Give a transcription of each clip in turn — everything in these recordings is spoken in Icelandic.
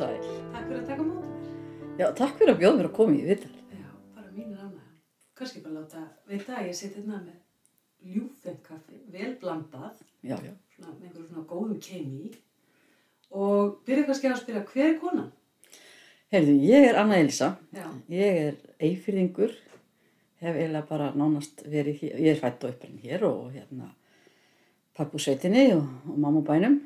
sæl. Takk fyrir að taka mótið mér. Já, takk fyrir að bjóða mér að koma í viðtal. Já, bara mín er annað. Kannski bara láta vita að ég seti hérna með ljúfengkaffi, vel blandað, Já, já. svona, með einhverjum svona góðum kemi og byrja kannski að spyrja hver er konan? Heyrðu, ég er Anna Elsa. Já, Ég er eifyrðingur. Hef eiginlega bara nánast verið hér. Ég er fætt og uppræðin hér og hérna pappu sveitinni og, og mamma og bænum.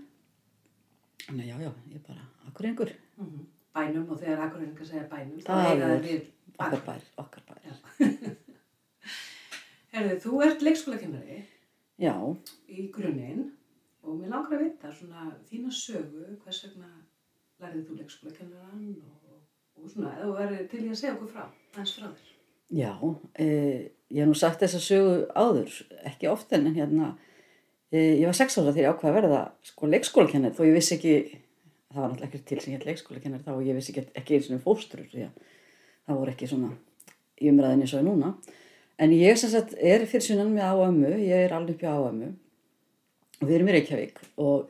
Þannig já, já, ég er bara akkurengur. Mm bænum og þegar akkurreiningar segja bænum, þá er það við Okkar bær, okkar bær. Já. Herðu, þú ert leikskólakennari Já, í grunninn og mér langar að vita svona þína sögu, hvers vegna lærið þú leikskólakennaran og, og svona, eða þú verður til í að segja okkur frá, aðeins frá þér. já. E, ég hef nú sagt þessa sögu áður, ekki oft en hérna, e, ég var sex ára þegar ég ákvaði að verða sko leikskólakennar þó ég vissi ekki, það var náttúrulega ekki til sem ég held leikskólakennar þá og ég vissi ekki, ekki eins og fóstrur því að það voru ekki svona í umræðinni svo núna. En ég sem sagt er fyrir sunnan með áömmu, ég er alveg upp á áömmu og við erum í Reykjavík og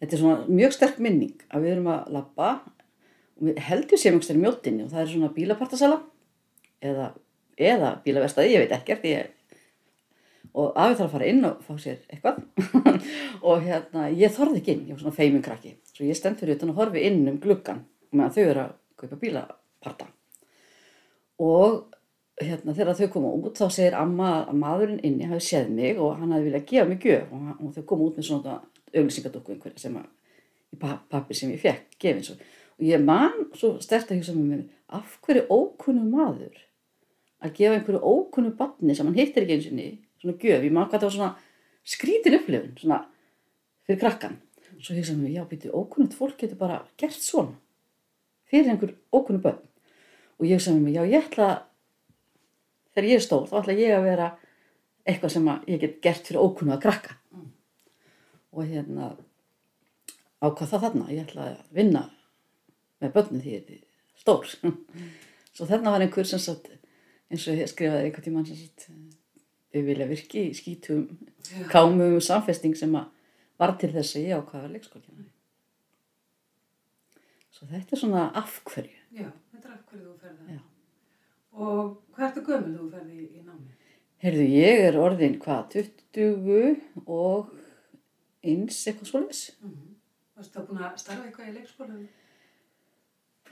þetta er svona mjög sterk minning að við erum að labba og við heldum séum einhverstað í mjóttinni og það er svona bílapartasala eða, eða bílaverstaði, ég veit ekkert ég, og afið þarf að fara inn og fá sér eitthvað. Og hérna, ég þorði ekki inn, ég var svona feimin krakki. Svo ég stend fyrir utan og horfi inn um gluggan meðan þau eru að kaupa bílaparta. Og hérna, þegar þau koma út þá segir amma að maðurinn inni hafi séð mig og hann hafi viljað gefa mig gjöf. Og, og þau koma út með svona auglýsingadokku einhverja sem að pappi sem ég fekk gefin svo. Og ég man svo stert að hugsa með mér af hverju ókunnu maður að gefa einhverju ókunnu batni sem hann hittir ekki eins og niður svona gjöf, ég man hvað það var svona skrítin upplifun svona fyrir krakkan svo hugsa með mér, já býtu, ókunnugt fólk getur bara gert svona fyrir einhver ókunnu börn. Og ég hugsa með mér, já ég ætla þegar ég er stór, þá ætla ég að vera eitthvað sem ég get gert fyrir ókunnu að krakka. Mm. og hérna ákvað það þarna, ég ætla að vinna með börnum því ég er stór. Svo þarna var einhver sem sagt eins og skrifaði einhvern tímann sem sagt við vilja virki í skítum kámum samfesting sem að var til þess að ég ákvaða leikskólkennari svo þetta er svona af hverju Já, þetta er af hverju þú ferði það. Og hvað ertu gömul þú ferði í, í námi? Heyrðu, ég er orðin hvað, 20 og eins eitthvað svoleiðis. Mm Varstu þá búin að starfa eitthvað í leikskólanum?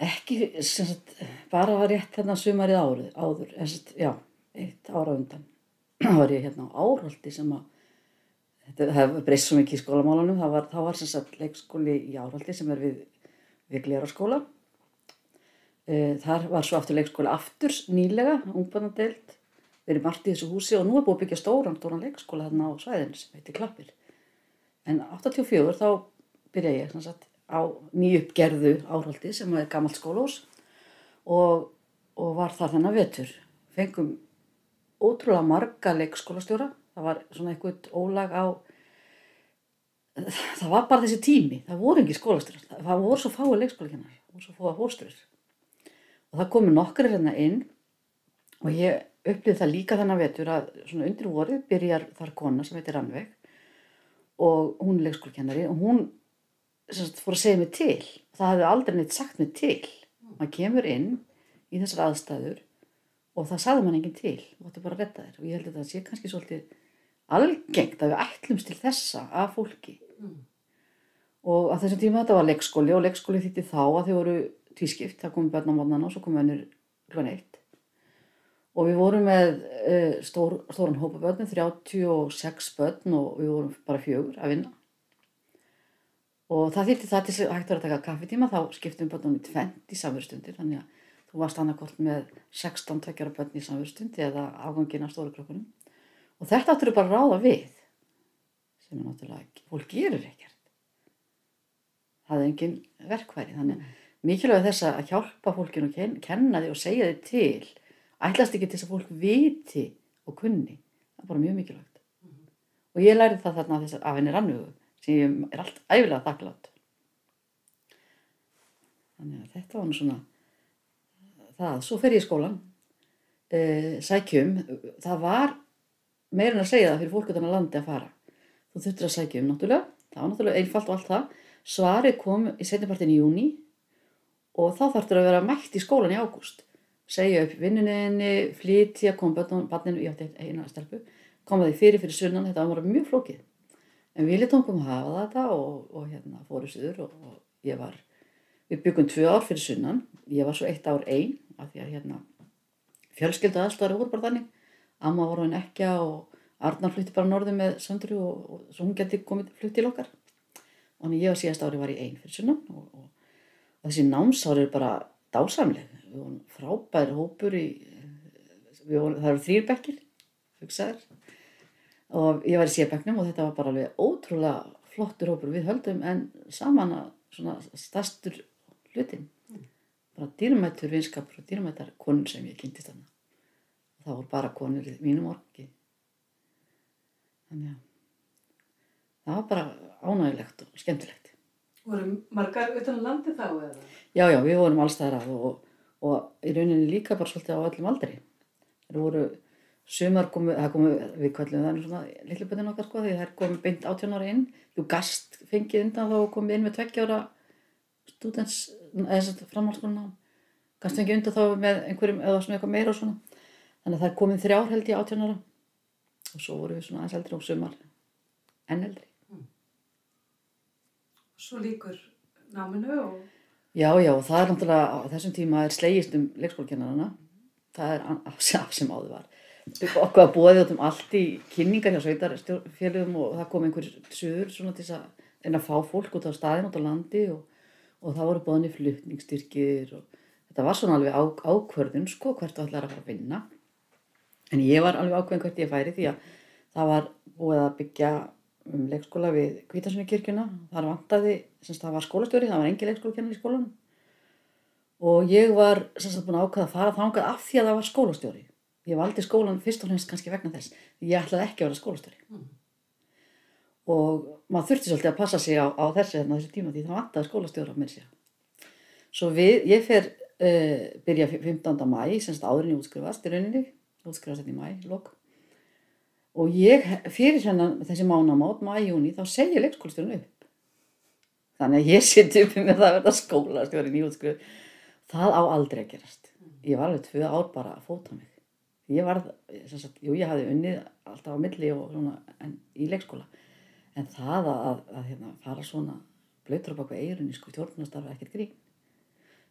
Ekki, sem sagt, bara var rétt hérna sumarið áður, en sagt, já, eitt ára undan. Það var ég hérna á Árholti sem að, þetta það breyst svo mikið í skólamálunum, það var, var sem sagt leikskóli í Árholti sem er við, við Gleraskóla. Eh, Þar var svo aftur leikskóli aftur nýlega, ungbarnadeild, verið margt í þessu húsi og nú er búið að byggja stóran, stóran leikskóla þarna á svæðinu sem heitir Klappir. En 84 þá byrja ég sem sagt, á nýjuppgerðu árhaldi sem er gammalt skólós og, og var þar þennan vetur. Fengum ótrúlega marga leikskólastjóra. Það var svona eitthvað ólag á, það var bara þessi tími. Það voru ekki skólastjóra. Það voru svo fáið leikskólakennar, það voru svo fáið hóstur. Og það komu nokkri hérna inn og ég upplýði það líka þennan vetur að svona undir vorið byrjar þar kona sem heitir Rannveig og hún er leikskólakennari og hún sagt, fór að segja mig til. Það hefði aldrei neitt sagt mig til. Maður kemur inn í þessar aðstæður og það sagði mann enginn til. Þú ætti bara að redda þér. Og ég held að það sé kannski svolítið algengt að við ætlumst til þessa af fólki. Mm. Og á þessum tíma þetta var leikskóli og leikskóli þýtti þá að þau voru tvískipt. Það komu börn á mótnana og svo komu önnur klukkan eitt. Og við vorum með uh, stór, stóran hópa börnum, 36 börn og við vorum bara fjögur að vinna. Og það þýtti það til að hægt var að taka kaffitíma, þá skiptum börnum í tvent í samverðstundir, þannig að þú varst annarkort með 16 tveggjara börn í samverðstundi eða afgangin af stóru klokkunum. Og þetta áttur bara að ráða við, sem er náttúrulega ekki, fólk gerur ekkert. Það er engin verkværi, þannig að mikilvæg þess að hjálpa fólkinu ken, kenna því og segja því til, ætlast ekki til þess að fólk viti og kunni, það er bara mjög mikilvægt. Og ég lærði það þarna að af henni rannugu, sem ég er allt æfilega þakklátt. Þannig að þetta var nú svona það. Svo fer ég í skólan, uh, sækjum, það var meirinn að segja það fyrir fólk utan að landi að fara. Þú þurftir að sækjum náttúrulega, það var náttúrulega einfalt og allt það. Svarið kom í setjapartin í júni og þá þarftur að vera mætt í skólan í ágúst segja upp vinnuninni, flytja, koma banninu, ég átti eina stelpu, koma því fyrir fyrir sunnan, þetta var mjög flókið. En við litum um að hafa þetta og, og hérna fóru síður og, og ég var, við byggum tvö ár fyrir sunnan, ég var svo eitt ár einn, af því að hérna fjölskyldu aðstofari voru bara þannig, amma var hann ekki og Arnar flytti bara norðu með Söndru og, og svo hún geti komið flytt til okkar. Og þannig ég á síðast ári var í einn fyrir sunnan og, og þessi námsári er bara dásamleg. Við vorum frábæri hópur í, vorum, það eru þrýr bekkir hugsaður og ég var í sébeknum og þetta var bara alveg ótrúlega flottur hópur. Við höldum en saman að svona stærstur hlutin mm. bara dýrmættur vinskapur og dýrmættar konur sem ég kynntist hann og það voru bara konur í mínum orki þannig að það var bara ánægilegt og skemmtilegt voru margar utan landi þá eða? Já, já, við vorum allstæðar að og og í rauninni líka bara svolítið á öllum aldri. Það voru sumar komu, það komu við kvöldum þannig svona lilliböndin okkar sko því það komið beint 18 ára inn, þú gast fengið undan þá komið inn með tveggjára stúdens, eða þess að framhalskólan á, gast fengið undan þá með einhverjum eða svona eitthvað meira og svona. Þannig að það er komið þrjár held 18 ára og svo voru við svona aðeins eldri og sumar enn eldri. Mm. Svo líkur náminu og Já, já, það er náttúrulega, á þessum tíma er slegist um leikskólkennarana, það er af sem áður var. Okkur að búa því um allt í kynningar hjá sveitarfélagum og það kom einhver sögur svona til að að fá fólk út á staðin út á landi og, og það voru bóðinni flutningsstyrkir og þetta var svona alveg á, ákvörðun sko hvert það ætlaði að fara að vinna. En ég var alveg ákvörðun hvert ég færi því að það var búið að byggja um leikskóla við Kvítasunni kirkjuna þar vantaði, semst það var skólastjóri það var engi leikskólakennar í skólanum og ég var semst að búin að ákvæða að fara þangað af því að það var skólastjóri ég valdi skólan fyrst og fremst kannski vegna þess ég ætlaði ekki að vera skólastjóri mm. Og maður þurfti svolítið að passa sig á, á þessi, hérna, þessi tíma því það vantaði skólastjóra mér sér svo við, ég fer uh, byrja 15. mæ, semst áðurinn ég útskrifast í rauninni, útskrifast þetta í mæ, lók og ég fyrir hennan þessi mánamót, maður í júni, þá segja leikskólastjórun upp. Þannig að ég seti upp með það að verða skólastjóri nýjútskriðu það á aldrei að gerast. Ég var alveg tvö ár bara að fóta mig. Ég var, sagt, jú ég hafði unnið alltaf á milli og svona í leikskóla en það að, að, að hérna, fara svona blöytur á baka eirunni sko tjórnastarfa ekkert grín.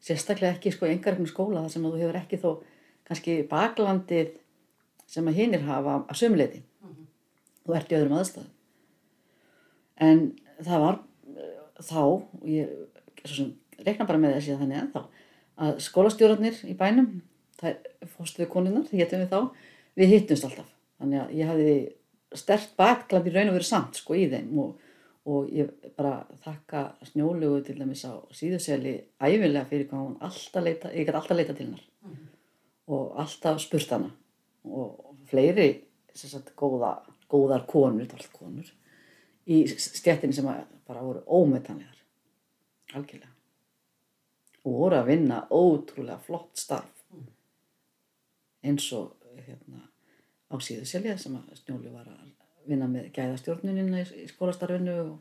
Sérstaklega ekki sko engarinn skóla þar sem að þú hefur ekki þó kannski baklandið sem að hinnir hafa að sömuleiti þú ert í öðrum aðstæðum. En það var uh, þá og ég rekna bara með þessi að þannig ennþá að skólastjórnarnir í bænum það fórstu við konunar, því héttum við þá við hittumst alltaf. Þannig að ég hafi stert bakland í raun og verið samt sko í þeim. Og, og ég bara þakka snjólugu til dæmis á síðuseli æfilega fyrir hvað hún alltaf leita ég gæti alltaf leita til hennar. Mm -hmm. og alltaf spurt hana. Og fleiri sagt, góða góðar konur, konur í stjættinni sem bara voru ómetanlegar. Algjörlega. Og voru að vinna ótrúlega flott starf. Eins og hérna á síðu selja sem að Snjóli var að vinna með gæðastjórnunina í skólastarfinu og,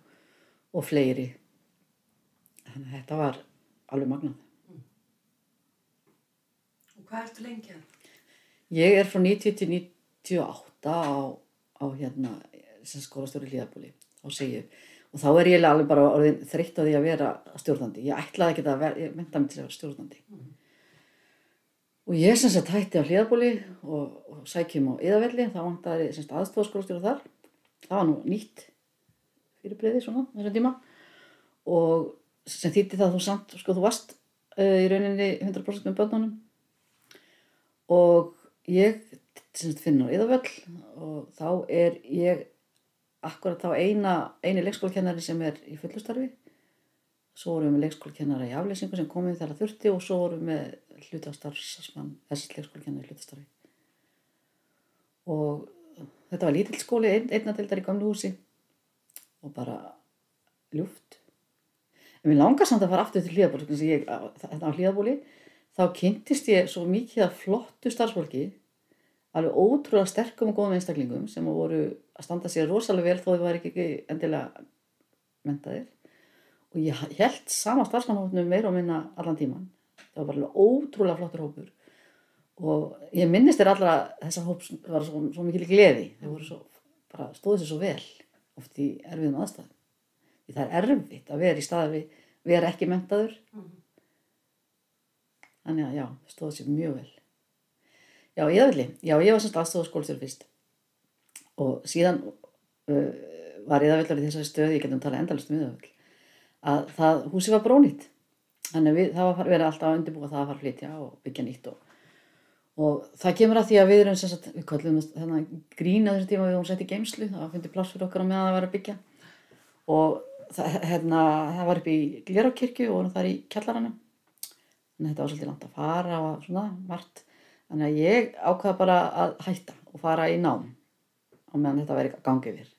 og fleiri þannig að þetta var alveg magnað mm. Og hvað ertu lengi að? Ég er frá 90 til 98 á á hérna skólastjóri hlýðabúli á segju og þá er ég alveg bara þreytt á því að vera stjórnandi ég ætlaði ekki að vera, ég menta mig til að vera stjórnandi mm. Og ég sem sagt hætti á hlýðabúli og, og sækjum á yðavelli þá vantæði aðstofskólastjóru þar. Það var nú nýtt fyrir breyði svona þessum tíma. Og sem þýtti það þú samt sko þú varst uh, í rauninni 100% með börnunum. Og ég finnur á yðavöll og þá er ég akkurat þá eina, eini leikskólkennari sem er í fullustarfi svo vorum við með leikskólkennara í afleysingu sem komið þegar þurfti og svo vorum við með hlutastarfsmann þess leikskólkennari í hlutastarfi. Og þetta var lítill skóli ein, einnatildar í gamlu húsi og bara ljúft. En mér langar samt að fara aftur til hlýðabóli þetta á hlýðabóli þá kynntist ég svo mikið af flottu starfsfólki alveg ótrúlega sterkum og góðum einstaklingum sem voru að standa sér rosalega vel þó þau var ekki endilega mentaðir og ég held sama starfsmannhófnum meira og minna allan tíman það var bara ótrúlega flottur hópur. Og ég minnist þér allra þessa hóps var svo, svo mikil gleði. Þeir voru svo, bara stóðu sér svo vel oft í erfiðum aðstæðum. Því það er erfitt að vera í staði við vera ekki mentaður þannig að já, stóðu sér mjög vel. Já, ég það vilji já, ég var semst aðstofaskólstjóri fyrst. Og síðan uh, var ég það vilja í þessari stöði ég getum talað endalust um það að það húsi var brónýtt þannig að við, það var verið alltaf að undirbúa það að fara að flytja og byggja nýtt og, og það kemur að því að við erum sem sagt, við kallum þennan grína þessu tíma við vorum sett í geimslu, það var fundið pláss fyrir okkar á meðan það var að byggja. Og það, hérna, það var upp í Glerákirkju og vorum þar í kjallaranum. Að þetta var svolítið langt að fara og svona margt. Þannig að ég ákvaða bara að hætta og fara í nám á meðan þetta væri gangið við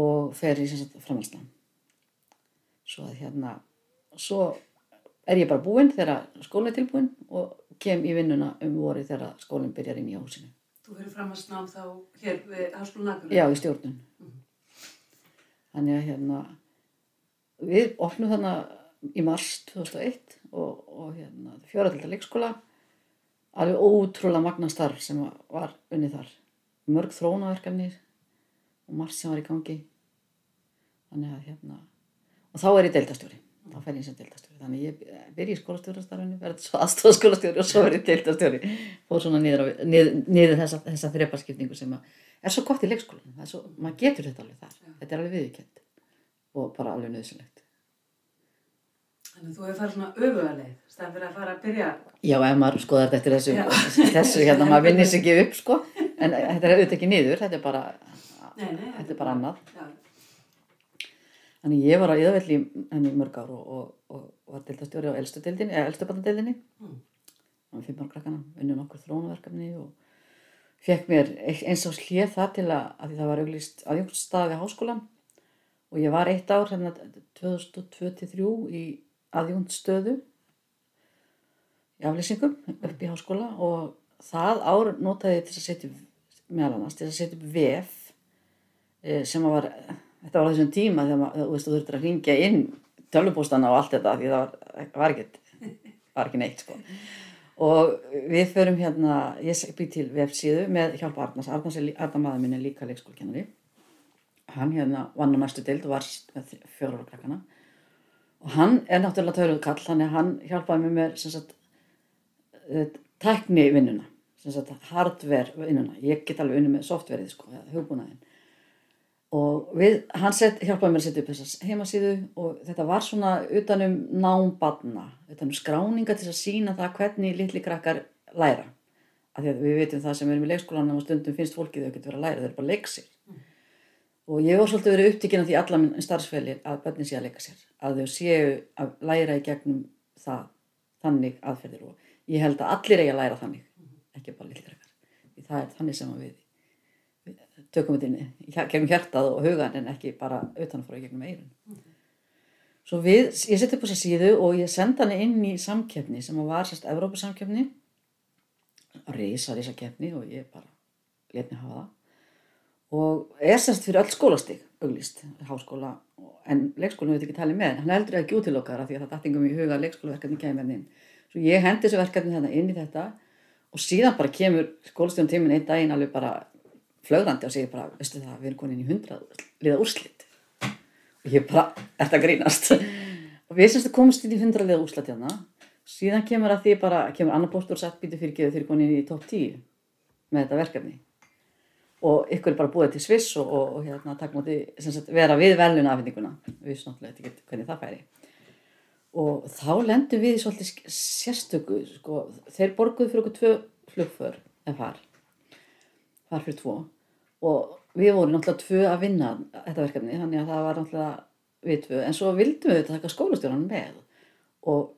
og fer í framhalsnám svo að hérna svo er ég bara búinn þegar skólinn er tilbúinn og kem í vinnuna um voru þegar skólinn byrjar inn í húsinu. Þú fyrir fram að snám þá hér við Háskólan Akureyri? Já, í stjórnun. Þannig að hérna, við opnum þarna í mars 2001 og, og hérna, fjóraðelda leikskóla, alveg ótrúlega magna starf sem var unnið þar. Mörg þrónaverkefnir og margt sem var í gangi. Þannig að hérna, og þá er ég deildastjóri þá fær ég sem deildastjóri þannig ég byrji í skólastjórastarfinu verði svo aðstofskólastjóri og svo verði deildastjóri fór svona niður, á, niður, niður þessa, þessa þreparskipningu sem er svo gott í leikskólan svo, maður getur þetta alveg þar. Já. þetta er alveg viðkjönd og bara alveg nöðsynlegt Þannig að þú hefur farið svona öfugarleið stafn fyrir að fara að byrja Já, ef maður skoðar þetta þessu þessu hérna, maður vinnir sér ekki upp sko. En þetta er auðvitað ekki niður þetta er bara, nei, nei, þetta er bara annað. Já Þannig ég var á Íðavelli henni mörg ár og, og, og var deltastjóri á elstu deildinni, eða elstu bandadeildinni. Mm. Það var fimm ára krakkana, unnum okkur þrónaverkefni og fekk mér eins og slið það til að, að það var auglist aðjungststaði á háskólan og ég var eitt ár hérna 2023 í aðjungststöðu í aflýsingum upp í háskóla og það ár notaði til að setja meðal annars, til að setja upp vef eh, sem var þetta var þessum tíma þegar maður, þú veist, þú þurftir að ringja inn tölvupóstana og allt þetta því það var, ekki, var ekki neitt sko. og við förum hérna, ég byrj til vefsíðu með hjálp Arnars, Arnars er Arnar maður minn er líka leikskólkennari hann hérna vann á næstu dild og var fjórar og hann er náttúrulega töluð kall að hann hjálpaði mér með sagt uh, tekni vinnuna hardware vinnuna. Ég get alveg unni með softverið sko, hugbúnaðin og við, hann set, hjálpaði mér að setja upp þessar heimasíðu og þetta var svona utanum námbanna, utanum skráninga til að sína það hvernig litli krakkar læra. Af því að við veitum það sem erum í leikskólanum og stundum finnst fólkið þau getur verið að læra, þau eru bara leiksir. Mm. Og ég var svolítið verið upptíkin af því alla minn starfsfæli að börnin sé að leika sér, að þau séu að læra í gegnum það, þannig aðferðir og ég held að allir eigi að læra þannig, ekki bara litli krakkar. Því það er þannig sem við tökum við inn gegnum hjartað og hugan en ekki bara utanfrá gegnum eirun svo við, ég seti upp þessa síðu og ég senda hann inn í samkjöfni sem var sérst Evrópusamkjöfni reysa reysa kjöfni og ég bara letni hafa það. Og er sérst fyrir öll skólastík auglist, háskóla en leikskólinu veit ekki tali með hann heldur ekki út til okkar af því að það dættingum í huga leikskólaverkefni kemur inn. Svo ég hendi þessu verkefni þarna inn í þetta og síðan bara kemur skólastjónum tímin einn daginn alveg bara flögrandi og segir bara, veistu það, við erum konin í hundrað liða úrslit. Og ég bara, ert að grínast? Og við semst að komast inn í hundrað liða úrslit hérna, síðan kemur að því bara, kemur annar postur og sett býtu fyrir geðu þegar konin í top 10 með þetta verkefni? Og ykkur er bara búið til Sviss og, og, og hérna takk múti, semst vera við veluna afhendinguna, við veist náttúrulega ekki hvernig það færi. Og þá lendum við í svolítið sérstöku, sko, þeir borguðu fyrir okkur tvö flugför en far þar fyrir tvo. Og við vorum náttúrulega tvö að vinna þetta verkefni þannig að það var náttúrulega við tvö. En svo vildum við þetta taka skólastjóran með. Og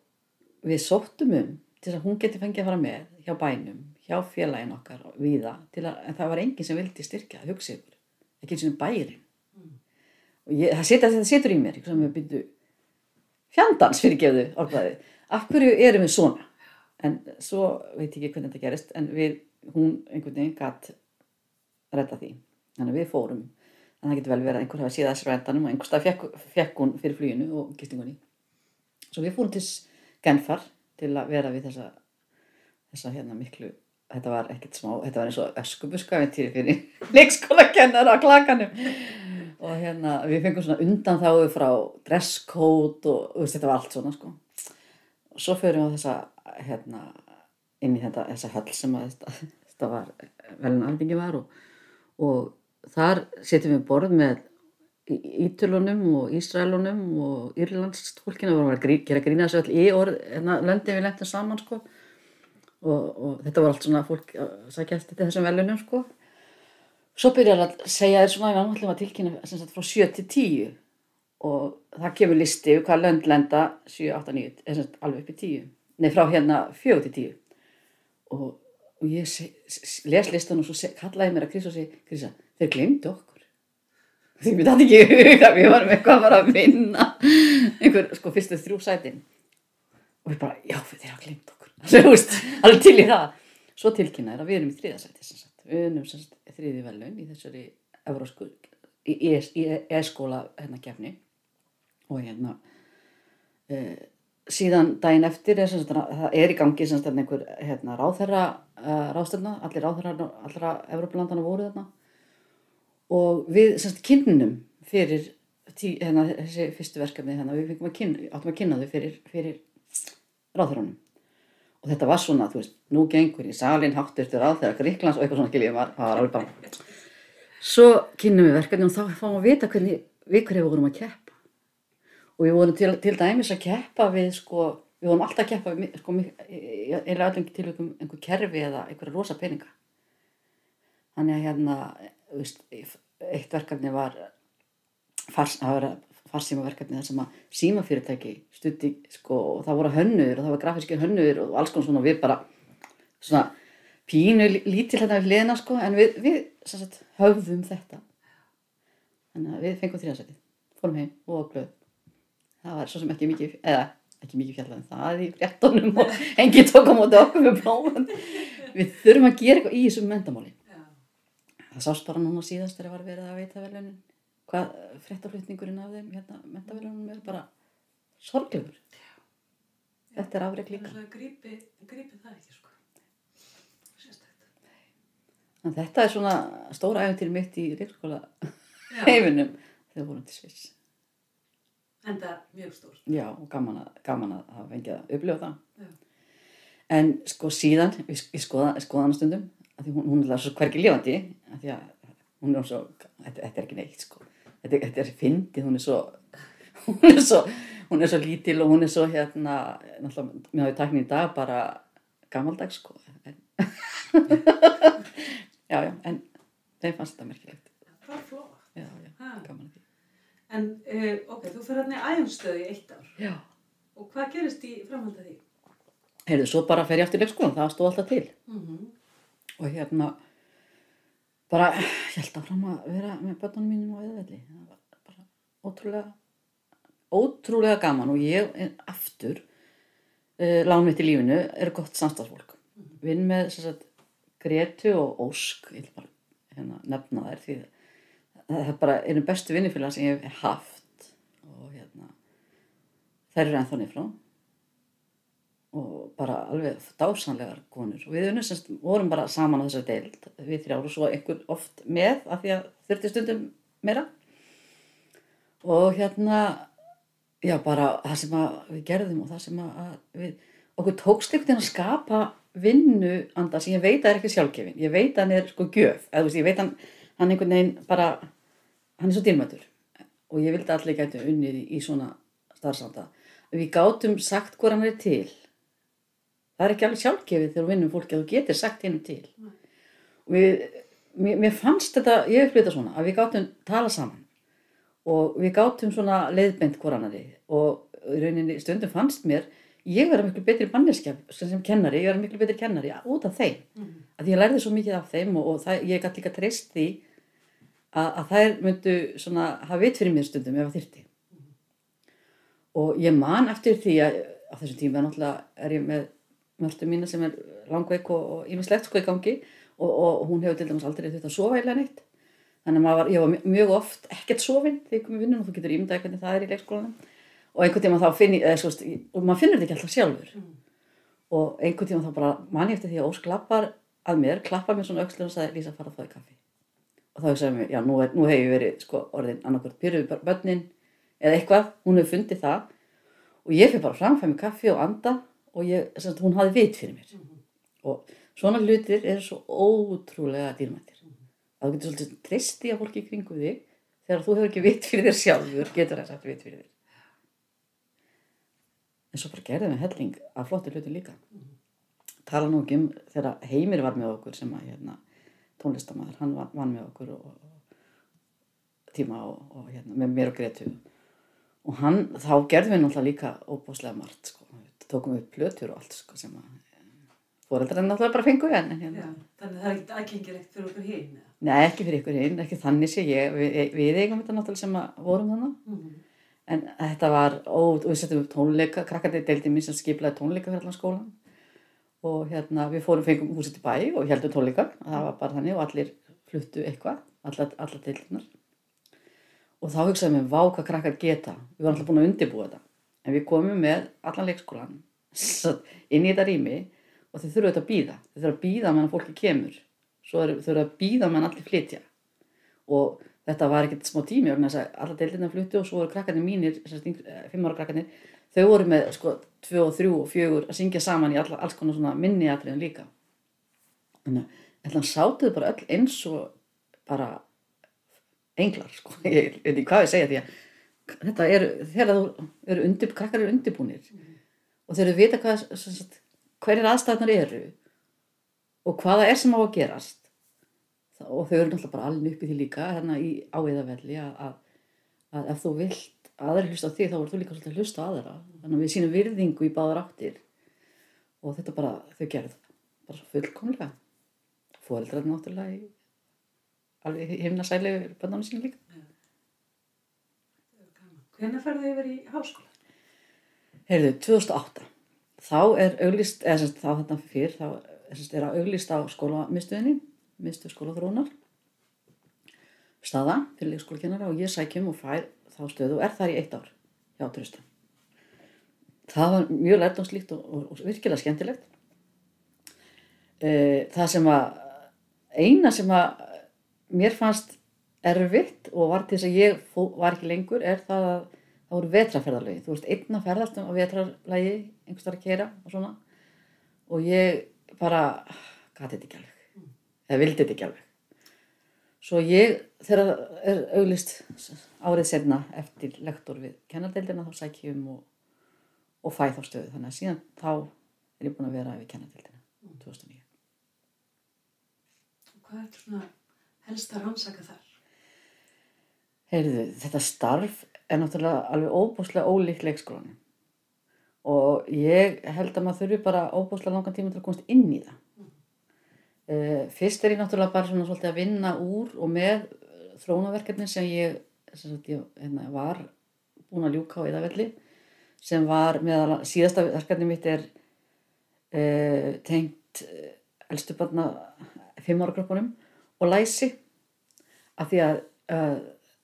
við sóttum um til að hún geti fengið að fara með hjá bænum, hjá félagin okkar viða, að, en það var enginn sem vildi styrkja það hugsa ykkur, ekki eins og bærin mm. og ég, það, set, það setur í mér sem við byrju fjandans fyrir gefðu orðaði af hverju erum við svona? En svo veit ég ekki hvernig þetta gerist en við, hún einhvern veginn gætt redda því. Þannig að við fórum. En það getur vel verið að einhver hafa síða þessar endanum og einhver stað fekk, hún fyrir fluginu og gistingunni. Svo við fórum til Genfar til að vera við þessa þessa hérna miklu þetta var ekkert smá, þetta var eins og öskubuskaventýri fyrir leikskólakennara á klakanum. Og hérna við fengum svona undan þáðu frá dresscode og veist, þetta var allt svona sko. Og svo förum við á þessa hérna inn í þetta, þessa höll sem að þetta, þetta var velin alþingi var og, og þar setjum við borð með Ítölunum og Ísraelunum og Írlands fólkina vorum að grí, gera grína þessu öll í orð, hérna löndin við lentum saman sko. Og, og þetta var allt svona fólk að sækjast til þessum velunum sko. Svo byrjar að segja þér svona að við ætlum að tilkynna frá 7 til 10 og það kemur listi yfir hvað lönd lenda 7, 8, 9, eða sem sagt alveg upp í 10 nei frá hérna 4 til 10 og, og ég les listan og svo kallaði mér að Krisa og segi, Krisa, þeir glemdu okkur. Því mér dætti ekki í hug að við varum eitthvað að fara að vinna einhver, sko, fyrstu þrjú sætin. Og við bara, já, þeir hafa glemt okkur. Þú veist, alveg til í það. Svo tilkynna er að við erum í þriðasæti við erum þriði velun í þessari evrósku í, e-skóla hérna kefni og hérna e, síðan daginn eftir er það er í gangi einhver hérna ráðherra uh, ráðstöfna, allir ráðherra allra Evrópulandana voru þarna. Og við sem sagt kynnum fyrir tí, hérna, þessi fyrstu verkefni hérna, við að kynna, áttum að kynna þau fyrir, fyrir ráðherranum. Og þetta var svona, þú veist, nú gengur í salin hátturtur ráðherra Gríklands og eitthvað svona skiljið var, var alveg bara svo kynnum við verkefni og þá fáum við að vita hvernig við hverju vorum að keppa og við vorum til, til dæmis að keppa við sko, við vorum alltaf að keppa við sko, eða öllum tilvægum einhver kerfi eða einhverja rosa peninga. Þannig að hérna veist, eitt verkefni var fars, það var farsíma verkefni þar sem að símafyrirtæki stutti sko og það voru hönnur og það var grafíski hönnur og alls konar svona við bara svona pínu lí- lítil hérna við hliðina sko en við, við sagt, höfðum þetta. Þannig að við fengum þrjásæti fórum heim og glöð það var svo sem ekki mikið eða ekki mikið fjallað en það í fréttunum og enginn tók á móti okkur með blóman við þurfum að gera eitthvað í þessum mendamáli Já. það sást bara núna síðast þegar var verið að veita velunin hvað fréttaflutningurinn af þeim hérna, mentavelunum er bara sorglegur. Þetta er afreg líka. Grípi, grípi það ekki, sko. Sérstætt. en þetta er svona stóra æfintýri mitt í leikskóla heiminum þegar vorum til Sviss en það er mjög stórt. já gaman að, gaman að hafa fengið að upplifa það Já. en sko síðan við, við skoða, hana stundum hún, hún er svo því að hún er svo þetta, þetta er ekki neitt sko þetta, þetta er fyndið, hún er svo hún er svo, hún er svo lítil og hún er svo hérna náttúrulega, mér hafi taknið í dag bara gamaldags sko en, já já, en þeim fannst þetta merkilegt Það er flott. já, já, gaman að því En, uh, ok, þú fyrir hérna í æfumstöðu í eitt ár. já, Og hvað gerist í framhald af því? heyrðu, svo bara fer ég aftur í leikskólan, það stóð alltaf til. Mm og hérna bara ég held áfram að vera með börnunum mínum á eðvelli það var bara ótrúlega ótrúlega gaman og ég aftur uh, lán mitt í lífinu er gott samstagsfólk vinn með sem sagt, Gretu og Ósk ég vil bara hérna, nefna þær því það er bara einu bestu vinnifélag sem ég hef haft. Og hérna þær eru ennþá niður frá. Og bara alveg dásanlegar konur. Og við unnum semst vorum bara saman á þessari deild við þrjár og svo einhver oft með af því að þurfti stundum meira. Og hérna já bara það sem að við gerðum og það sem að að við okkur tókst einhvern veginn að skapa vinnu anda sem ég veit að er ekki sjálfgefin. Ég veit að hann er sko gjöf. Eða þú veist ég veit hann, hann einhvern veginn bara hann er svo dýrmætur. Og ég vildi allir gætu unnið í, svona starfsanda. Við gátum sagt hvað hann er til. Það er ekki alveg sjálfgefið þegar við vinnum fólki að þú getur sagt hennum til. Og við, mér, mér fannst þetta ég upplýði þetta svona að við gátum tala saman. Og við gátum svona leiðbent hvor annari og í rauninni stundum fannst mér ég vera miklu betri manneskja sem, kennari, ég vera miklu betri kennari út af þeim. -hmm. að ég lærði svo mikið af þeim og, og það, ég gæti líka treyst því að, að þær myndu svona hafa vit fyrir mér stundum ef það þyrti og ég man eftir því að á þessum tíma náttúrulega er ég með mörtu mína sem er langveik og ímislegt sko í gangi og, og hún hefur til dæmis aldrei þurft að sofa eða neitt. Þannig að var, ég var mjög- oft ekkert sofin þegar ég kom í vinnun og þú getur ímyndaði hvernig það er í leikskólanum og einhvern tíma þá finn ég, eða, svo, og maður finnur þetta ekki alltaf sjálfur. Mm. og einhvern tíma þá bara man ég eftir því að Ósk lappar að mér, klappar mér svona öxlur og sagði Lísa fara fá í kaffi. Og þá hugsaði mér, já nú, er, nú hef ég verið sko orðin annarkvört pyrruð börnin eða eitthvað, hún hefur fundið það. Og ég fyrir bara fram, fæ mér kaffi og anda og ég, sagt, hún hafði vit fyrir mér. Og svona hlutir eru svo ótrúlega dýrmættir. Að þú getur svolítið treyst í að fólki kringu þig þegar þú hefur ekki vit fyrir þér sjálfur getur það sagt vit fyrir þér en svo bara gerðum við helling af flottir hluti líka. Tala nú ekki um þegar Heimir var með okkur sem að hérna, tónlistamæður, hann var, var með okkur og, og tíma og, og hérna, með mér og Gretu og hann, þá gerðum við náttúrulega líka óbúslega margt sko, tókum við plötur og allt sko sem að fóreldrar náttúrulega bara fengu en hérna, þannig að það er ekkert aðgengilegt fyrir okkur hinn. Nei, ekki fyrir ykkur hinn, ekki þannig sé ég, við, við eigum þetta náttúrulega sem að vorum þannig, Mhm. En þetta var, ó, við settum upp tónleika, krakkandi deildi mér sem skiplaði tónleika fyrir allan skólan og hérna við fórum, fengum húsið til bæ og heldum tónleika, það var bara þannig og allir fluttu eitthvað, allar, allar deildinar og þá hugsaðum við, vá hvað krakkar geta, við varum alltaf búin að undirbúa þetta, en við komum með allan leikskólan inn í þetta rými og þau þurfum þetta að býða, þau þurfum að býða meðan fólki kemur, svo þurfum að býða meðan allir flytja. Og þetta var ekkert smá tími vegna þess að alla deildina fluttu og svo voru krakkarnir mínir, eh, fimm ára krakkarnir, þau voru með sko tvö og þrjú og fjögur að syngja saman í alla, alls konar svona minni atriðin líka. Þannig að þannig sátuðu bara öll eins og bara englar sko, ég veit ekki hvað ég segja því að þetta eru, þegar þú eru undir, krakkar eru undirbúnir og þeir eru vita hvað, hverjir aðstæðnar eru og hvaða er sem á að gerast og þau eru náttúrulega bara alveg uppi því líka hérna í áiðavelli að, að, ef þú vilt aðra hlusta á þig þá voru þú líka svolítið að hlusta á aðra. Þannig að við sínum virðingu í báðar áttir. Og þetta bara, þau gerðu það bara svo fullkomlega. Fóreldrar náttúrulega í alveg himnasæli bönnarnu sín líka. Hvenær ferðu yfir í háskóla? Heyrðu, 2008 þá er auglist, eða semst þá þarna fyrr þá er, er að auglist á skólamistuðinni mistuð skólaþróunar staða fyrir leikskólakennara og ég sækjum og fær þá stöðu og er þar í eitt ár hjá Trösta það var mjög lærdomslíkt og, og, og virkilega skemmtilegt Eh, það sem að eina sem að mér fannst erfitt og var til þess að ég fó, var ekki lengur er það að það voru vetraferðarlegi. Þú veist, einn að ferðast um á vetrarlegi, einhvers þar að kera og svona. Og ég bara gati þetta ekki alveg. Eða vildi þetta ekki alveg. Svo ég, þegar er auglist árið senna eftir lektor við kennardeildina, þá sæk ég um og, og fæ þá stöðu. Þannig að síðan þá er ég búin að vera við kennardeildina 2009. Og hvað er svona helst að rannsaka þar? Heyrðu, þetta starf er náttúrulega alveg óbúslega ólíkt leikskólanum og ég held að maður þurfi bara óbúslega langan tíma til að komast inn í það. Uh, fyrst er ég náttúrulega bara svona svolítið að vinna úr og með þróunaverkefni sem ég, sem sagt, ég hérna, var búin að ljúka á eðavelli sem var meðal síðasta verkefni mitt er uh, tengt uh, elstu barna fimm ára gröppunum og læsi af því að uh,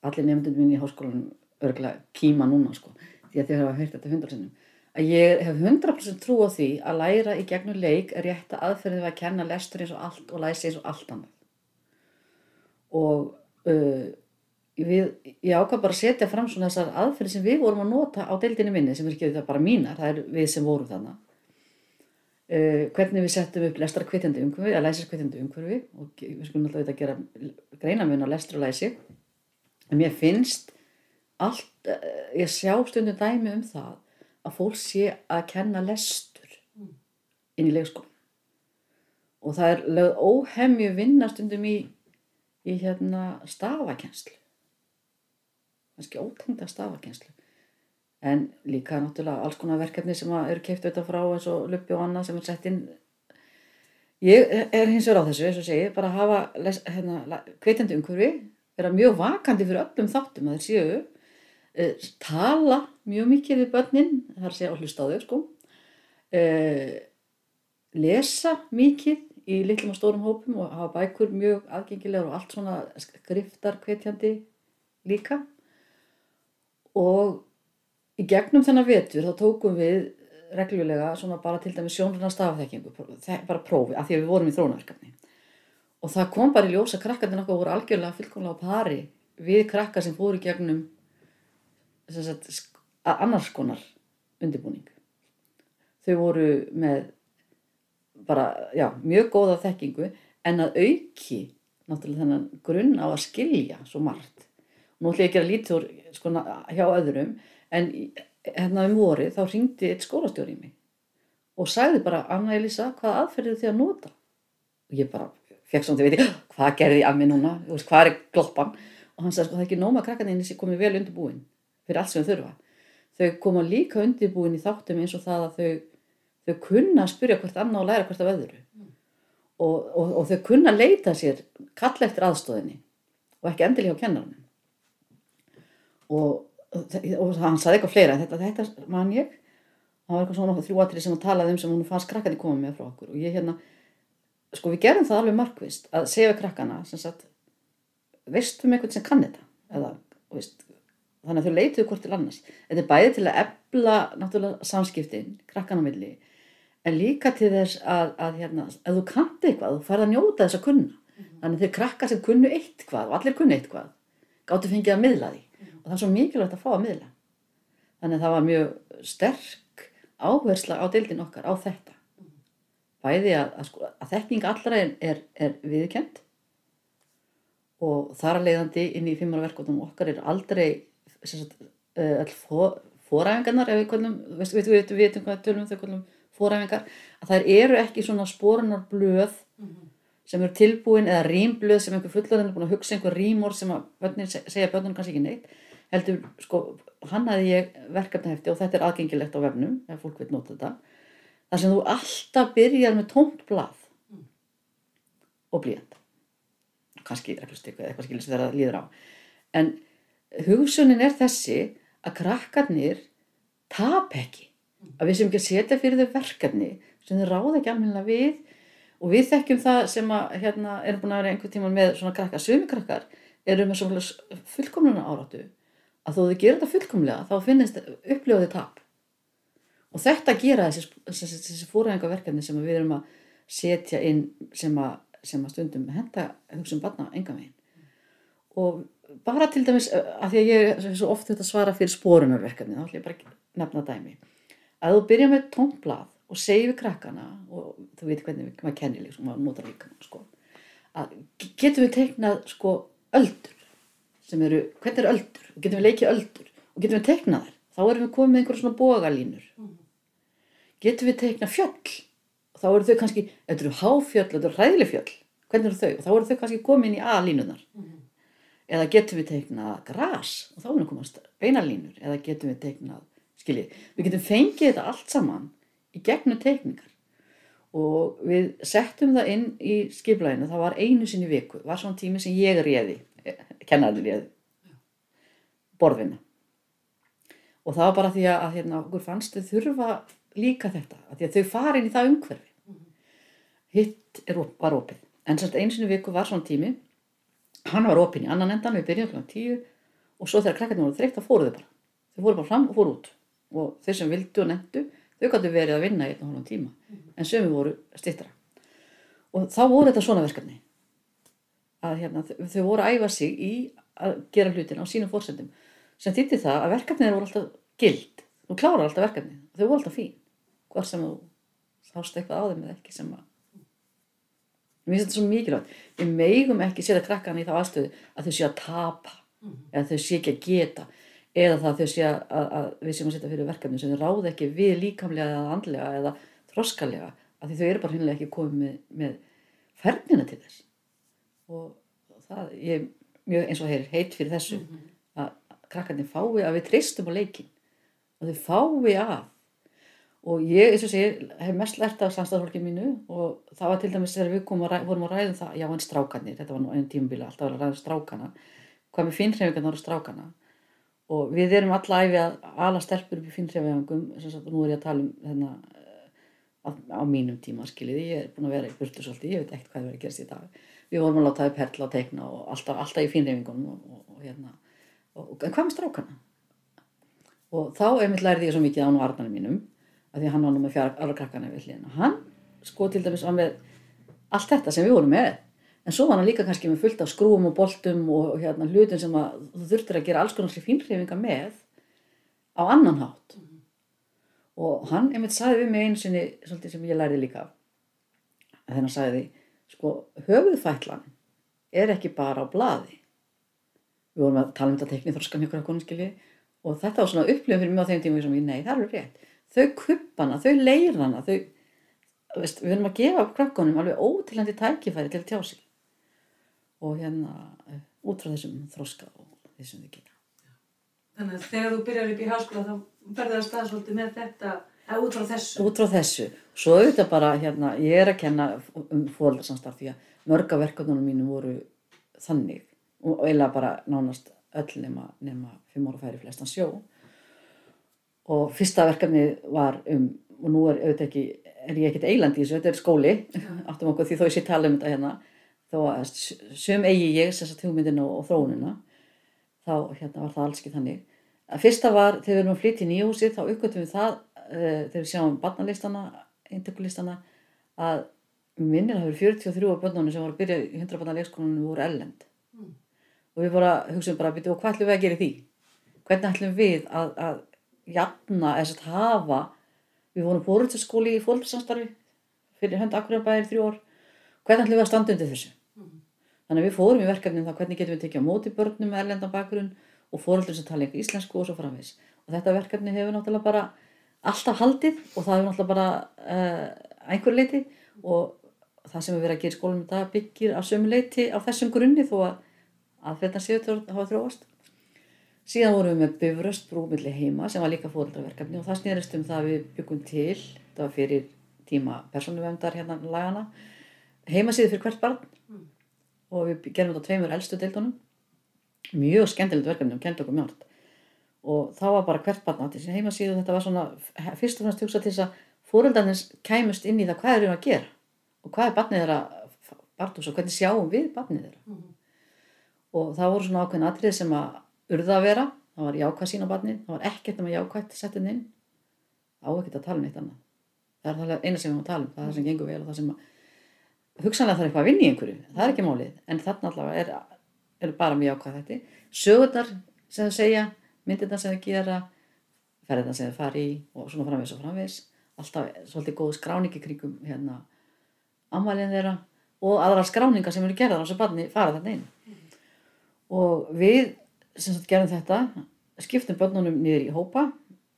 allir nefndunum minn í háskólanum örgulega kýma núna sko, því að þið hafa heyrt þetta hundarsinnum að ég hef 100% trú á því að læra í gegnum leik er rétt að aðferðið við að kenna lestur eins og allt og læsi eins og allt annað. Og uh, við, ég ákvað bara að setja fram svona þessar aðferði sem við vorum að nota á deildinni minni sem er ekki það bara mínar, það er við sem vorum þarna. Uh, hvernig við settum upp lestar kvittandi umhverfi, að læsir kvittandi umhverfi og við skulum alltaf þetta gera greinamun á lestur og læsi. En mér finnst allt, uh, ég sjá stundum dæmi um það að fólk sé að kenna lestur inn í leikskólan og það er lögð óhemju vinna stundum í, í hérna stafakenslu kannski ótengda stafakenslu en líka náttúrulega alls konar verkefni sem eru keift auðvitað frá eins og luppi og annað sem er sett inn. Ég er hins vegar á þessu eins og segi, bara að hafa hérna, kveitandi umhverfi vera mjög vakandi fyrir öllum þáttum að þeir séu uh, tala mjög mikið við börnin er að segja að hlusta á þau sko. Uh, lesa mikið í litlum og stórum hópum og hafa bækur mjög aðgengilegar og allt svona skriftar hvetjandi líka. Og í gegnum þennan vetur þá tókum við reglulega svona bara til dæmis sjónruna stafþekkingu, bara prófi af því að við vorum í þrónaverkefni og það kom bara í ljós að krakkarnir okkar voru algjörlega fullkomlega á pari við krakkar sem fóru gegnum sagt, annars konar undirbúning. Þau voru með bara, já, mjög góða þekkingu en að auki náttúrulega þennan grunn á að skilja svo margt. Nú ætlum ég ekki að lítur sko, hjá öðrum en hérna um vorið þá ringdi eitt skólastjóri í mig og sagði bara Anna Elisa hvað aðferðið þið að nota? Og ég bara fekk svona til að viti hvað gerði ég að mig núna, hvað er gloppan? Og hann sagði sko það er ekki nóma krakkaninni sem komið vel undirbúin fyrir allt sem þau þurfa þau koma líka undirbúin í þáttum eins og það að þau, þau kunna að spyrja hvert annað og læra hvert af öðru. Mm. og, og, og þau kunna að leita sér kalla eftir aðstóðinni og ekki endilega á kennarinn og, og hann saði eitthvað fleira þetta, þetta man ég. Það var eitthvað svona þrjúatrið sem hann talaði um sem hún fannst krakkandi koma með frá okkur. Og ég hérna sko við gerum það alveg markvist að segja krakkana sem sagt veistum eitthvað sem kann þetta? Eða veist þannig að þau leituðu hvort til annars þetta er bæði til að ebla náttúrulega samskiptin, krakkan á milli en líka til þess að, að hérna, ef þú kanti eitthvað, þú farið að njóta þess að kunna mm -hmm. þannig að þeir krakka sem kunnu eitt hvað og allir kunnu eitt hvað gáttu fengið að miðla því mm -hmm. og það er svo mikilvægt að fá að miðla þannig að það var mjög sterk áhersla á deildin okkar á þetta mm -hmm. bæði að, að, sko, að þekking allra er, er, er viðkjönd og þar að leiðandi inn í fimmara verkvöldum okkar er aldrei all eh, foræfingarnar ef við kvöldum, við, veitum hvað tölum þau kvöldum foræfingar að þær eru ekki svona sporunar blöð mm -hmm. sem eru tilbúin eða rýmblöð sem einhver fullarinn er búin að hugsa einhver rýmor sem að börnir segja börnum kannski ekki neitt heldur, sko, hann hafði ég verkefnahefti og þetta er aðgengilegt á vefnum ef fólk vil nota þetta þar sem þú alltaf byrjar með tómt blað mm. og blíjand kannski reglustykku eða eitthvað skilur sem það líður á en hugsunin er þessi að krakkarnir tap ekki. Að við sem ekki að setja fyrir þau verkefni sem þau ráða ekki almenna við. Og við þekkjum það sem að hérna, erum búin að vera einhver tíma með svona krakkar, sömukrakkar erum með svona fullkomluna áratu að þó þau gera þetta fullkomlega þá finnist uppljóðið tap. Og þetta gera þessi, þessi, þessi fóræðinga verkefni sem við erum að setja inn sem að, sem að stundum henda hugsa um barna enga megin og bara til dæmis að því að ég er svo oft þetta svara fyrir spórunarverkefni þá ætlum ég bara ekki nefna dæmi. Að þú byrja með tónblad og segi við krakkana og þú veit hvernig maður kennir líka, maður notar líka sko, að getum við teiknað sko öldur sem eru, hvernig er öldur? Og getum við leikið öldur? Og getum við teiknað þær? Þá erum við komið með einhverjum svona bogalínur. Mm. getum við teiknað fjöll? Og þá eru þau kannski, þetta eru háfjöll, þetta eru hræðileg fjöll hvernig eru þau? Og þá eru þau kannski komið inn í A-línunar mm eða getum við teiknað gras? Og þá erum við komast beinalínur eða getum við teiknað, skiljið, við getum fengið þetta allt saman í gegnum teikningar. Og við settum það inn í skiplæðinu, það var einu sinni viku, var svona tími sem ég réði, kennarinn réði, borðvinna. Og það var bara því að hérna okkur fannst þau þurfa líka þetta, að því að þau fari inn í það umhverfi, hitt er, var opið, en semst einu sinni viku var svona tími hann var opinn í annan endan við byrjum kl. 10 og svo þegar krakkarnir voru þreytt þá fóruðu bara. Þau fóru bara fram og fóru út. Og þeir sem vildu og nefndu þau gætu verið að vinna í einn og hálfum tíma. En sömu voru stittra og þá voru þetta svona verkefni. Að hérna, þau voru að æfa sig í að gera hlutin á sínum fórsendum sem þýtti það að verkefnið voru alltaf gild. Þú klárar alltaf verkefnið. Þau voru alltaf fín. Hvort sem þú sást eitthvað á þeim eða ekki sem að mér finnst þetta svo mikilvægt við meigum ekki setja krakkan í þá aðstöðu að þau sé að tapa mm -hmm. eða þau sé ekki að geta eða það þau sé að, að, að við séum að setja fyrir verkefni sem þau ráð ekki við líkamlega eða andlega eða þroskallega að þau eru bara hinnlega ekki komið með, með fernina til þess og það ég mjög eins og heyr heit fyrir þessu mm -hmm. að krakkarnir fái að við treystum á leikin og þau fái að og ég, eins og segir, hef mest lært af samstæðarfólkið mínu og það var til dæmis þegar við komum að, vorum að ræða um það, já en strákanir, þetta var nú einn tímubíla alltaf að ræða um strákana, hvað með finnhreyfingarna voru strákana. Og við erum alla æfi að ala stelpur upp í finnhreyfingum, nú er ég að tala um þennan á, á mínum tíma skiljiði, ég er búin að vera í burtu svolítið, ég veit ekkert hvað er verið að gerast í dag. Við vorum að láta þau perla og teikna og alltaf, alltaf í fínreifingunum og, og, og hérna. Og, og þá einmitt lærði ég svo mikið á nú Arnarinn mínum að því að hann var nú með fjara alveg krakkana við hlýðina hann sko til dæmis var með allt þetta sem við vorum með. En svo var hann líka kannski með fullt af skrúum og boltum og hérna hlutin sem að þú þurftir að gera alls konar fínreifingar með á annan hátt. Og hann einmitt sagði við mig sinni svolítið sem ég lærði líka að þennan sagði sko höfuðfætlan er ekki bara á blaði. Við vorum að tala um þetta teknið þorskan ykkur af konum skilji og þetta var svona upplifum fyrir mig á þeim tíma sem ég nei það er alveg rétt þau kuppana, þau leirana þau, veist, við höfum að gefa krakkonum alveg ótilandi tækifæri til að tjá sig. Og hérna eh, út frá þessum þroska og þessum við gera. Þannig að þegar þú byrjar upp í háskóla þá ferður það að staða svolítið með þetta, eða út frá þessu. út frá þessu, svo auðvitað bara hérna, ég er að kenna um fóröldarsamstarf því að mörga verkefnunum mínu voru þannig. Og eiginlega bara nánast öll nema, nema fimm ára færi flestan sjó og fyrsta verkefni var um og nú er auðvitað ekki, er ég ekkert eilandi í þessu, þetta er skóli. Áttum okkur því þó ég sé tala um þetta hérna þó að sum eigi ég þess að hugmyndina og, og þróunina þá hérna var það alls ekki þannig. Að fyrsta var þegar við erum að flytja í nýjúsið þá uppgötum við það uh, þegar við sjáum barnalistana, eintökulistana að það eru 43 af börnunum sem voru að byrja í 100 barnalegskonunum voru ellend Mm. og við bara hugsaum bara og hvað ætlum við að gera því? Hvernig ætlum við að, að jafna eða að hafa. Við vorum fóröldaskóli í fóröldarsamstarfi fyrir hönd Akureyrarbæðir þrjú ár. Hvernig ætlum við að standa undir þessu? Mm. þannig að við fórum í verkefnin það hvernig getum við tekið á móti börnum með erlendan bakgrunn og fóröldur sem tala eitthvað íslensku og svo framvegis. Og þetta verkefni hefur náttúrulega bara alltaf haldið og það hefur náttúrulega bara uh, einhver leiti og það sem við verið að gera í skólum dag byggir á sömu leiti á þessum grunni þó að séu að hafa þróast síðan vorum við með bifröst brúmilli heima sem var líka fóröldarverkefni og það snýrist um það að við byggum til þetta var fyrir tíma persónuvendar hérna lagana heimasíði fyrir hvert barn. Mm. og við gerum þetta á tveimur elstu deildunum. Mjög skemmtilegt verkefni og kendi okkur mjög og þá var bara hvert barn átti sín heimasíðu og þetta var svona fyrst og fremst hugsa til þess að fóröldarnir kæmust inn í það hvað erum við að gera. Og hvað er barnið þeirra barndús og hvernig sjáum við barnið þeirra? Mm. og það voru svona ákveðin atrið sem að urða að vera, það var jákvæð sín á barnið. Það var ekkert nema jákvætt settin inn. Á ekkert að tala um neitt annað. Það er það eina sem við að tala um, það er það sem gengur vel og það sem að hugsanlega það er eitthvað að vinna í einhverju. Það er ekki málið, en þarna allavega er, er bara mjög jákvæð þetta sögurnar sem þau segja, myndirnar sem þau gera ferðirnar sem þau fari í og svona framvegis og framvegis. Alltaf svolítið góð skráningi kringum hérna ammælinn þeirra og aðra skráningar sem eru gerðar á þessu barni fara þarna inn. Og við sem sagt gerðum þetta skiptum börnunum niður í hópa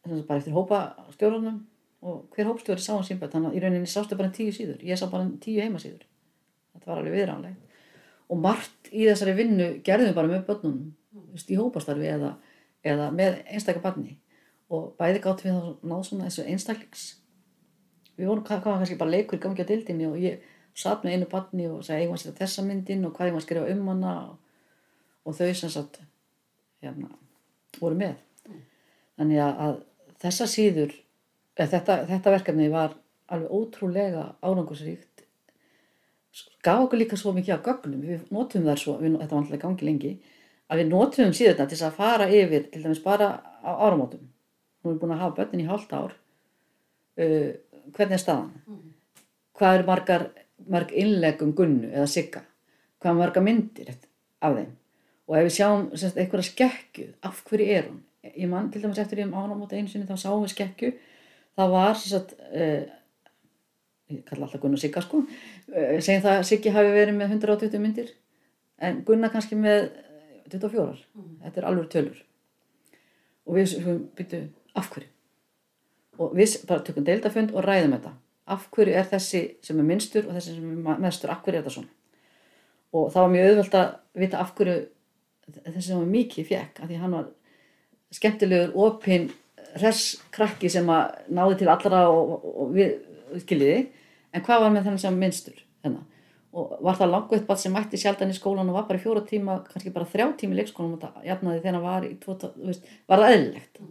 sem sagt bara eftir hópa stjórnunum og hver hópstjóri sá hann sín börn. Þannig að í rauninni sástu bara tíu síður. Ég sá bara tíu heimasíður. Þetta var alveg viðránlegt og margt í þessari vinnu gerðum við bara með börnunum þú veist, í hópastarfi eða, eða með einstakar barni. Og bæði gáttum við þá náð svona þessu einstaklings. Við vorum, hvað hvað var kannski bara leikur gangi á dildinni og ég satt með einu barni og sagði eigum að setja þessa myndin og hvað eigum að skrifa um hana? Og, og þau sem sagt hérna, voru með. Þannig að, þessa síður þetta, þetta verkefni var alveg ótrúlega árangursríkt. Gaf okkur líka svo mikið af gögnum. Við notum þar svo, við, þetta var alltaf gangi lengi að við notum síðurna til þess að fara yfir til dæmis bara á áramótum. Erum við búin að hafa börnin í hálft ár. Uh, hvernig er staðan? Mm. hvað er margar marg innlegum gunnu eða sigga? Hvað er margar myndir af þeim og ef við sjáum semst, einhverja skekkju af hverju er hún? Ég man til dæmis eftir ég um ánamóta einu sinni þá sáum við skekkju. Það var semst, uh, ég kalla alltaf gunnu sigga sko. Uh, segjum það að siggi hafi verið með 120 myndir en gunna kannski með eh, 24 Mm. þetta er alveg tölur. Og við byrju af hverju? Og við bara tökum deildafund og ræðum þetta. Af hverju er þessi sem er minnstur og þessi sem er mestur, af hverju er þetta svona? Og það var mjög auðvelt að vita af hverju þessi sem var mikið fekk af því að hann var skemmtilegur opinn hress krakki sem að náði til allra og, og, og við skiljiði. En hvað var með þennan sem minnstur hérna? Og var það langu eitt sem mætti sjaldan í skólan og var bara í fjóra tíma, kannski bara þrjá tíma í leikskólanum og það jafnaði þegar hann var í tvo, veist, var það eðlilegt?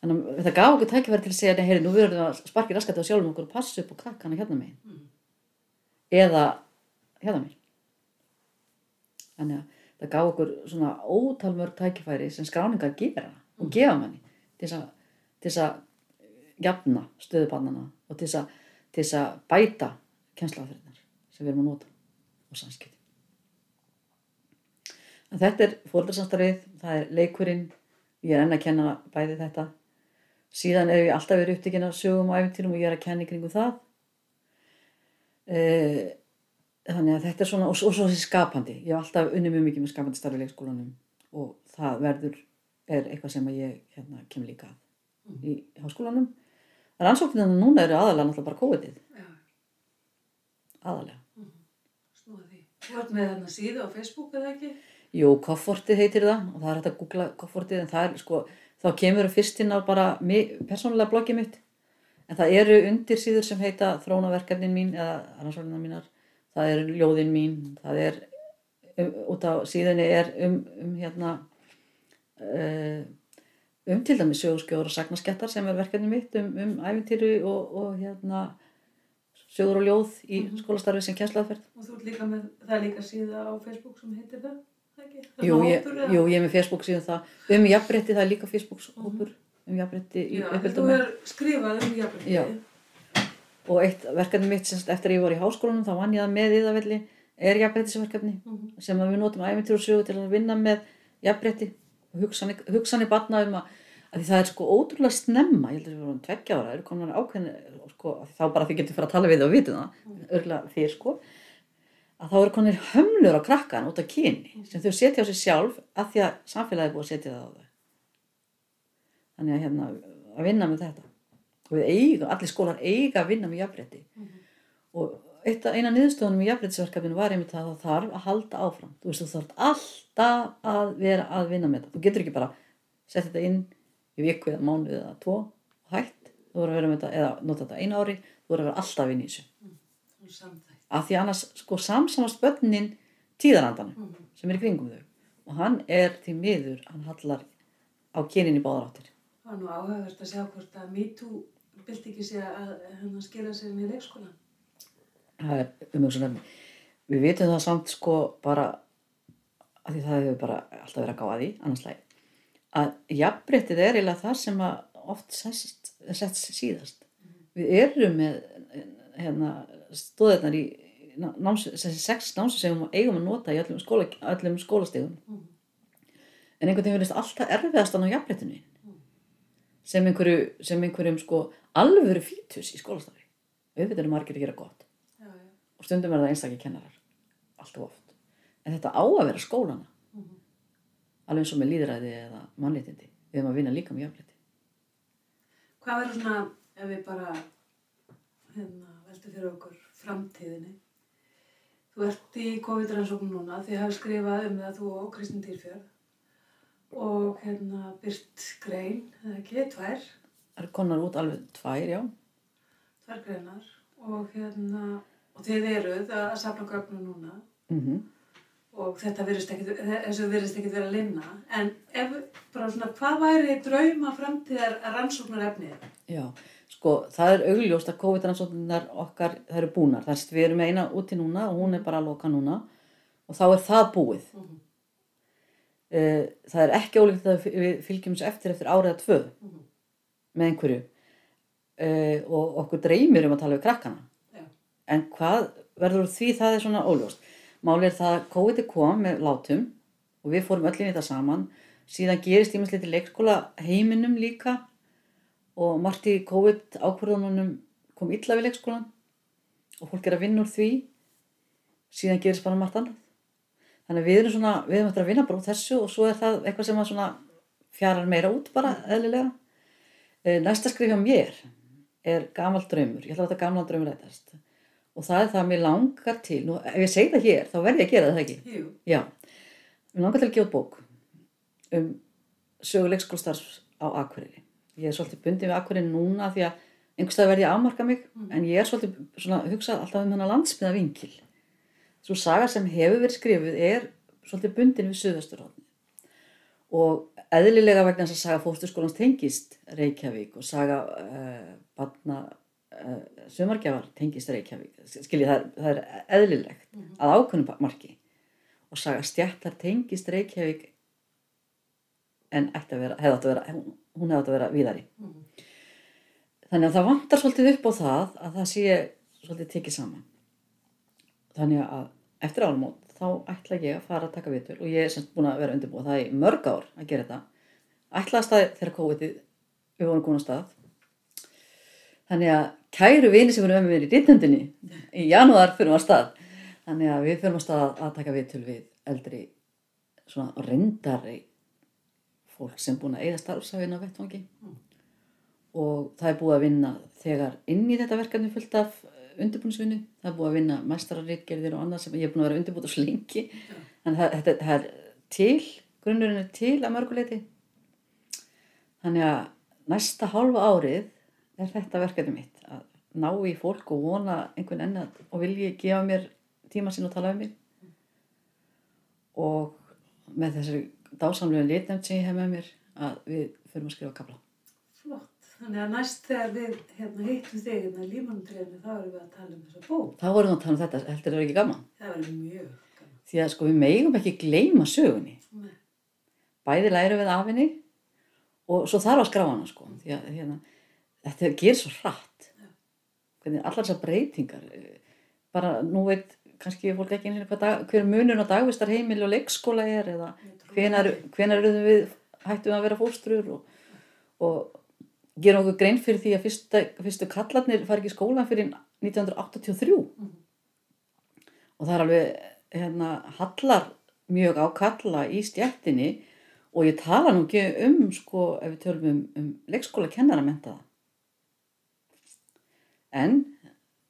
Þannig að þetta gaf okkur tækifæri til að segja heyri, nú verðum við að sparki raskat á sjálfum okkur og passa upp og krakkana hérna megin. Mm. eða hérna megin. Þannig að það gaf okkur svona ótalmörg tækifæri sem skráningar gera og gefa manni til þess að, að jafna stöðubannana og til þess að, að bæta kennslaferðinar sem við erum að nota og samskipti. En þetta er fóldarsamstarfið, það er leikurinn, ég er enn að kenna bæði þetta. Síðan er ég alltaf verið upptekinn af sögum og æfintýrum og ég er að kenna í kringu það. Eh, þannig að þetta er svona, og, og svo þessi skapandi. Ég hef alltaf unnið mjög mikið með skapandi starfi í leikskólanum og það verður, er eitthvað sem ég hérna, kem líka að í háskólanum. Rannsóknirna núna eru aðalega náttúrulega bara COVID-ið, Já, aðalega. snúa því. Þú ert með þarna síðu á Facebook eða ekki? Jú, koffortið heitir það og það er hægt að googla koffortið en það er sko, þá kemur það fyrst inn á bara persónulega bloggið mitt en það eru undir síður sem heita þrónaverkefnin mín eða rannsóknina mínar það eru ljóðin mín. Það er, um, út á síðunni er um, um hérna uh, um til dæmis sögurskjóður og sagnaskettar sem er verkefni mitt um, um æfintýru og, og hérna sögur og ljóð í skólastarfi sem kjænslaðferð Og þú ert líka með, það er líka síða á Facebook sem heitir það, það ekki? Það er Jú ég, hópur jú, ég er með Facebook síðan það. Um jafnrétti, það er líka Facebook hópur. Um jafnrétti í Já, þú er skrifað um Já. Og eitt verkefni mitt semst eftir að ég var í háskólanum þá vann ég það með yðavelli er jafnréttisverkefni Mhm. sem að við notum æfintir og sögu til að vinna með jafnrétti og hugsanir, hugsanir batna um að, að það er sko ótrúlega snemma ég heldur að við vorum tveggja ára, eru komin ákveðin sko, þá bara þið getur fyrir að tala við og vitum það örgulega þér sko að þá eru konir hömlur á krakkan út af kyni sem þau setja á sig sjálf að því að samfélagi er búið að setja það á þau þannig að hérna að vinna með þetta við eigum, allir skólar eiga að vinna með jafnrétti. Og eitt af eina niðurstöðunum í jafnréttisverkefninu var einmitt að það þarf að halda áfram. Þú veist þú þarf alltaf að vera að vinna með þetta þú getur ekki bara sett þetta inn í viku eða mánuð eða tvo og hætt. Þú voru að vera með þetta eða nota þetta einu ári. Þú voru að vera alltaf að vinna í þessu. Og samþætt. af því annars sko samsamast börnin tíðarandanum sem er í kringum þau. Og hann er til miður, hann hallar á kynin í báðar áttir. Það var nú áhugavert að sjá hvort að MeToo bylti ekki sig að hennar skila sér í leikskólan. það er umhugsunarni við vitum það samt sko bara að því það hefur bara alltaf verið að gá að því annarslæg að jafnbrettið er eiginlega það sem oft sest, sett síðast. Við erum með hérna, stóðirnar í náms, sex námsi sem við eigum að nota í öllum, skóla, öllum skólastegum en einhvern veginn verðist alltaf erfiðast að ná jafnbrettinu inn. Sem, einhverju, sem einhverjum sko alvöru fítus í skólastafi auðvitað eru margir að gera gott. Já, já. og stundum er það einstakir kennarar. Alltaf oft. En þetta á að vera skólana. Alveg eins og með líðræði eða mannréttindi. Við erum að vinna líka með jafnrétti. Hvað verður svona, ef við bara hérna, veltum fyrir okkur framtíðinni? Þú ert í COVID-rannsóknum núna, þið hafið skrifað um það þú og Kristinn Týrfjörð og hérna byrt grein, eða ekki, tvær, það eru konar út alveg tvær, já. Tvær greinar. Og hérna, og þið eruð að safna gögnum núna. Mm og þetta virðist ekkit, þessu virðist ekkit vera að linna, en ef, bara svona, hvað væri drauma framtíðar rannsóknar efnið? já, sko, það er augljóst að COVID-rannsóknar okkar, það eru búnar. Það er erum með eina úti núna og hún er bara að loka núna. Og þá er það búið. Mhm. Eh, það er ekki ólíkt að við fylgjum þessu eftir eftir árið að tvö með einhverju. Uh, og okkur dreymir um að tala við krakkana. Já. en hvað verður því það er svona óljóst. Máli er það að COVID kom með látum og við fórum öll í það saman. Síðan gerist ímislegt í leikskóla heiminum líka og margt í COVID ákvörðunum kom illa við leikskólan og fólk er að vinna úr því. Síðan gerist bara margt annað þannig við erum svona, við erum eftir að vinna bara úr þessu og svo er það eitthvað sem að svona fjarar meira út bara eðlilega. Eh, Næsta skrif hjá mér er gamall draumur, ég ætla að þetta gamla draumur rætast. Og það er það að mér langar til, nú ef ég segi það hér þá verð ég að gera það ekki, Jú, já. Mér langar til að gefa út bók um sögu leikskólastarfs á Akureyri. Ég er svolítið bundin við Akureyri núna því að einhverstað verð ég að afmarka mig en ég er svolítið svona hugsað alltaf um hennar landsbyða vinkil svo saga sem hefur verið skrifuð er svolítið bundin við Suðvesturhóðni og eðlilega vegna þess að saga fósturskólans tengist Reykjavík og saga uh, barna uh, sumargjafar tengist Reykjavík. Skiljið það, það er eðlilegt að ákveðnum marki. Og saga stjættar tengist Reykjavík en ætti að vera, hefði átt að vera hún, hefði átt að vera víðari. Þannig að það vantar svolítið upp á það að það sé svolítið tekið saman þannig að eftir álmót þá ætla ég að fara að taka vitul og ég er semst búin að vera undirbúið það í mörg ár að gera þetta. Ætla að staði þegar COVID-ið við vorum á stað. Þannig að kæru vini sem voru með mér í rítnendinni í janúar fyrir á stað. Þannig að við fyrir á stað að taka vitul við eldri svona reyndari fólk sem búin að eigða starfsafinn á vettvangi. Og það er búið að vinna þegar inn í þetta verkefni fullt af undirbúinsvinnu, það er búið að vinna mæstararritgerðir og annað sem ég er búin að vera undirbúið svo lengi, en það, þetta, það er til, grunnurinn er til að mörguleiti þannig að næsta hálfa árið er þetta verkefni mitt að ná í fólk og vona einhvern enn að og vilji gefa mér tíma sín og tala um mig. Og með þessari dásamlega litnefnd sem ég hef með mér að við förum að skrifa kapla. Þannig að næst þegar við hérna, hittum þig hérna í límanutrénu þá erum við að tala um þessa bók. þá vorum við að tala um þetta, heldur það ekki gaman Það verður mjög gaman. því að sko við megum ekki gleyma sögunni Nei. bæði læru við af henni og svo þarf að skrá hana sko því að hérna, þetta gerir svo hratt hvernig allar þessar breytingar eh, bara nú veit kannski fólk ekki hvað dag, hver munur á dagvistar heimili og leikskóla er eða hvenar, hvenar við hættum að vera fóstrur og, og gerum okkur grein fyrir því að fyrsta, fyrstu kallarnir fari ekki í skólan fyrir 1983 Mhm. og það er alveg hérna, hallar mjög á kalla í stjættinni og ég tala nú ekki um sko ef við tölum um, um leikskóla kennara mentaða en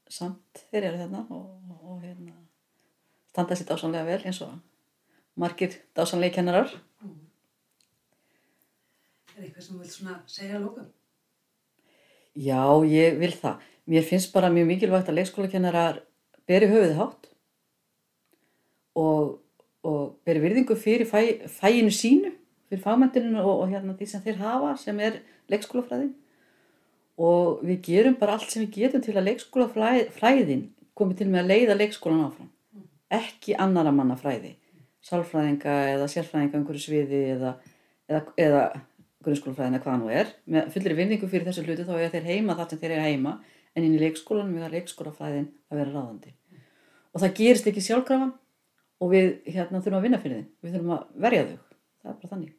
samt þeir eru þarna og, og hérna standa sér dásanlega vel eins og margir dásanlega kennarar Er eitthvað sem þú vilt svona segja að lókum? Já, ég vil það. Mér finnst bara mjög mikilvægt að leikskólakennarar beri höfuðið hátt og, og beri virðingu fyrir fæ, fæinu sínu, fyrir fagmæntinu og, og hérna því sem þeir hafa sem er leikskólafræðin og við gerum bara allt sem við getum til að leikskólafræðin komi til með að leiða leikskólan áfram. Ekki annara manna fræði, sálfræðinga eða sérfræðinga einhverju sviði eða, eða, eða grunnskólafræðina hvað nú er. Með fullri vinningu fyrir þessu hluti þá er þeir heima þar sem þeir eru heima en inn í leikskólanum er leikskólafræðin að vera ráðandi. Og það gerist ekki sjálfkrafa og við hérna þurfum að vinna fyrir þeim. Við þurfum að verja þau. Það er bara þannig.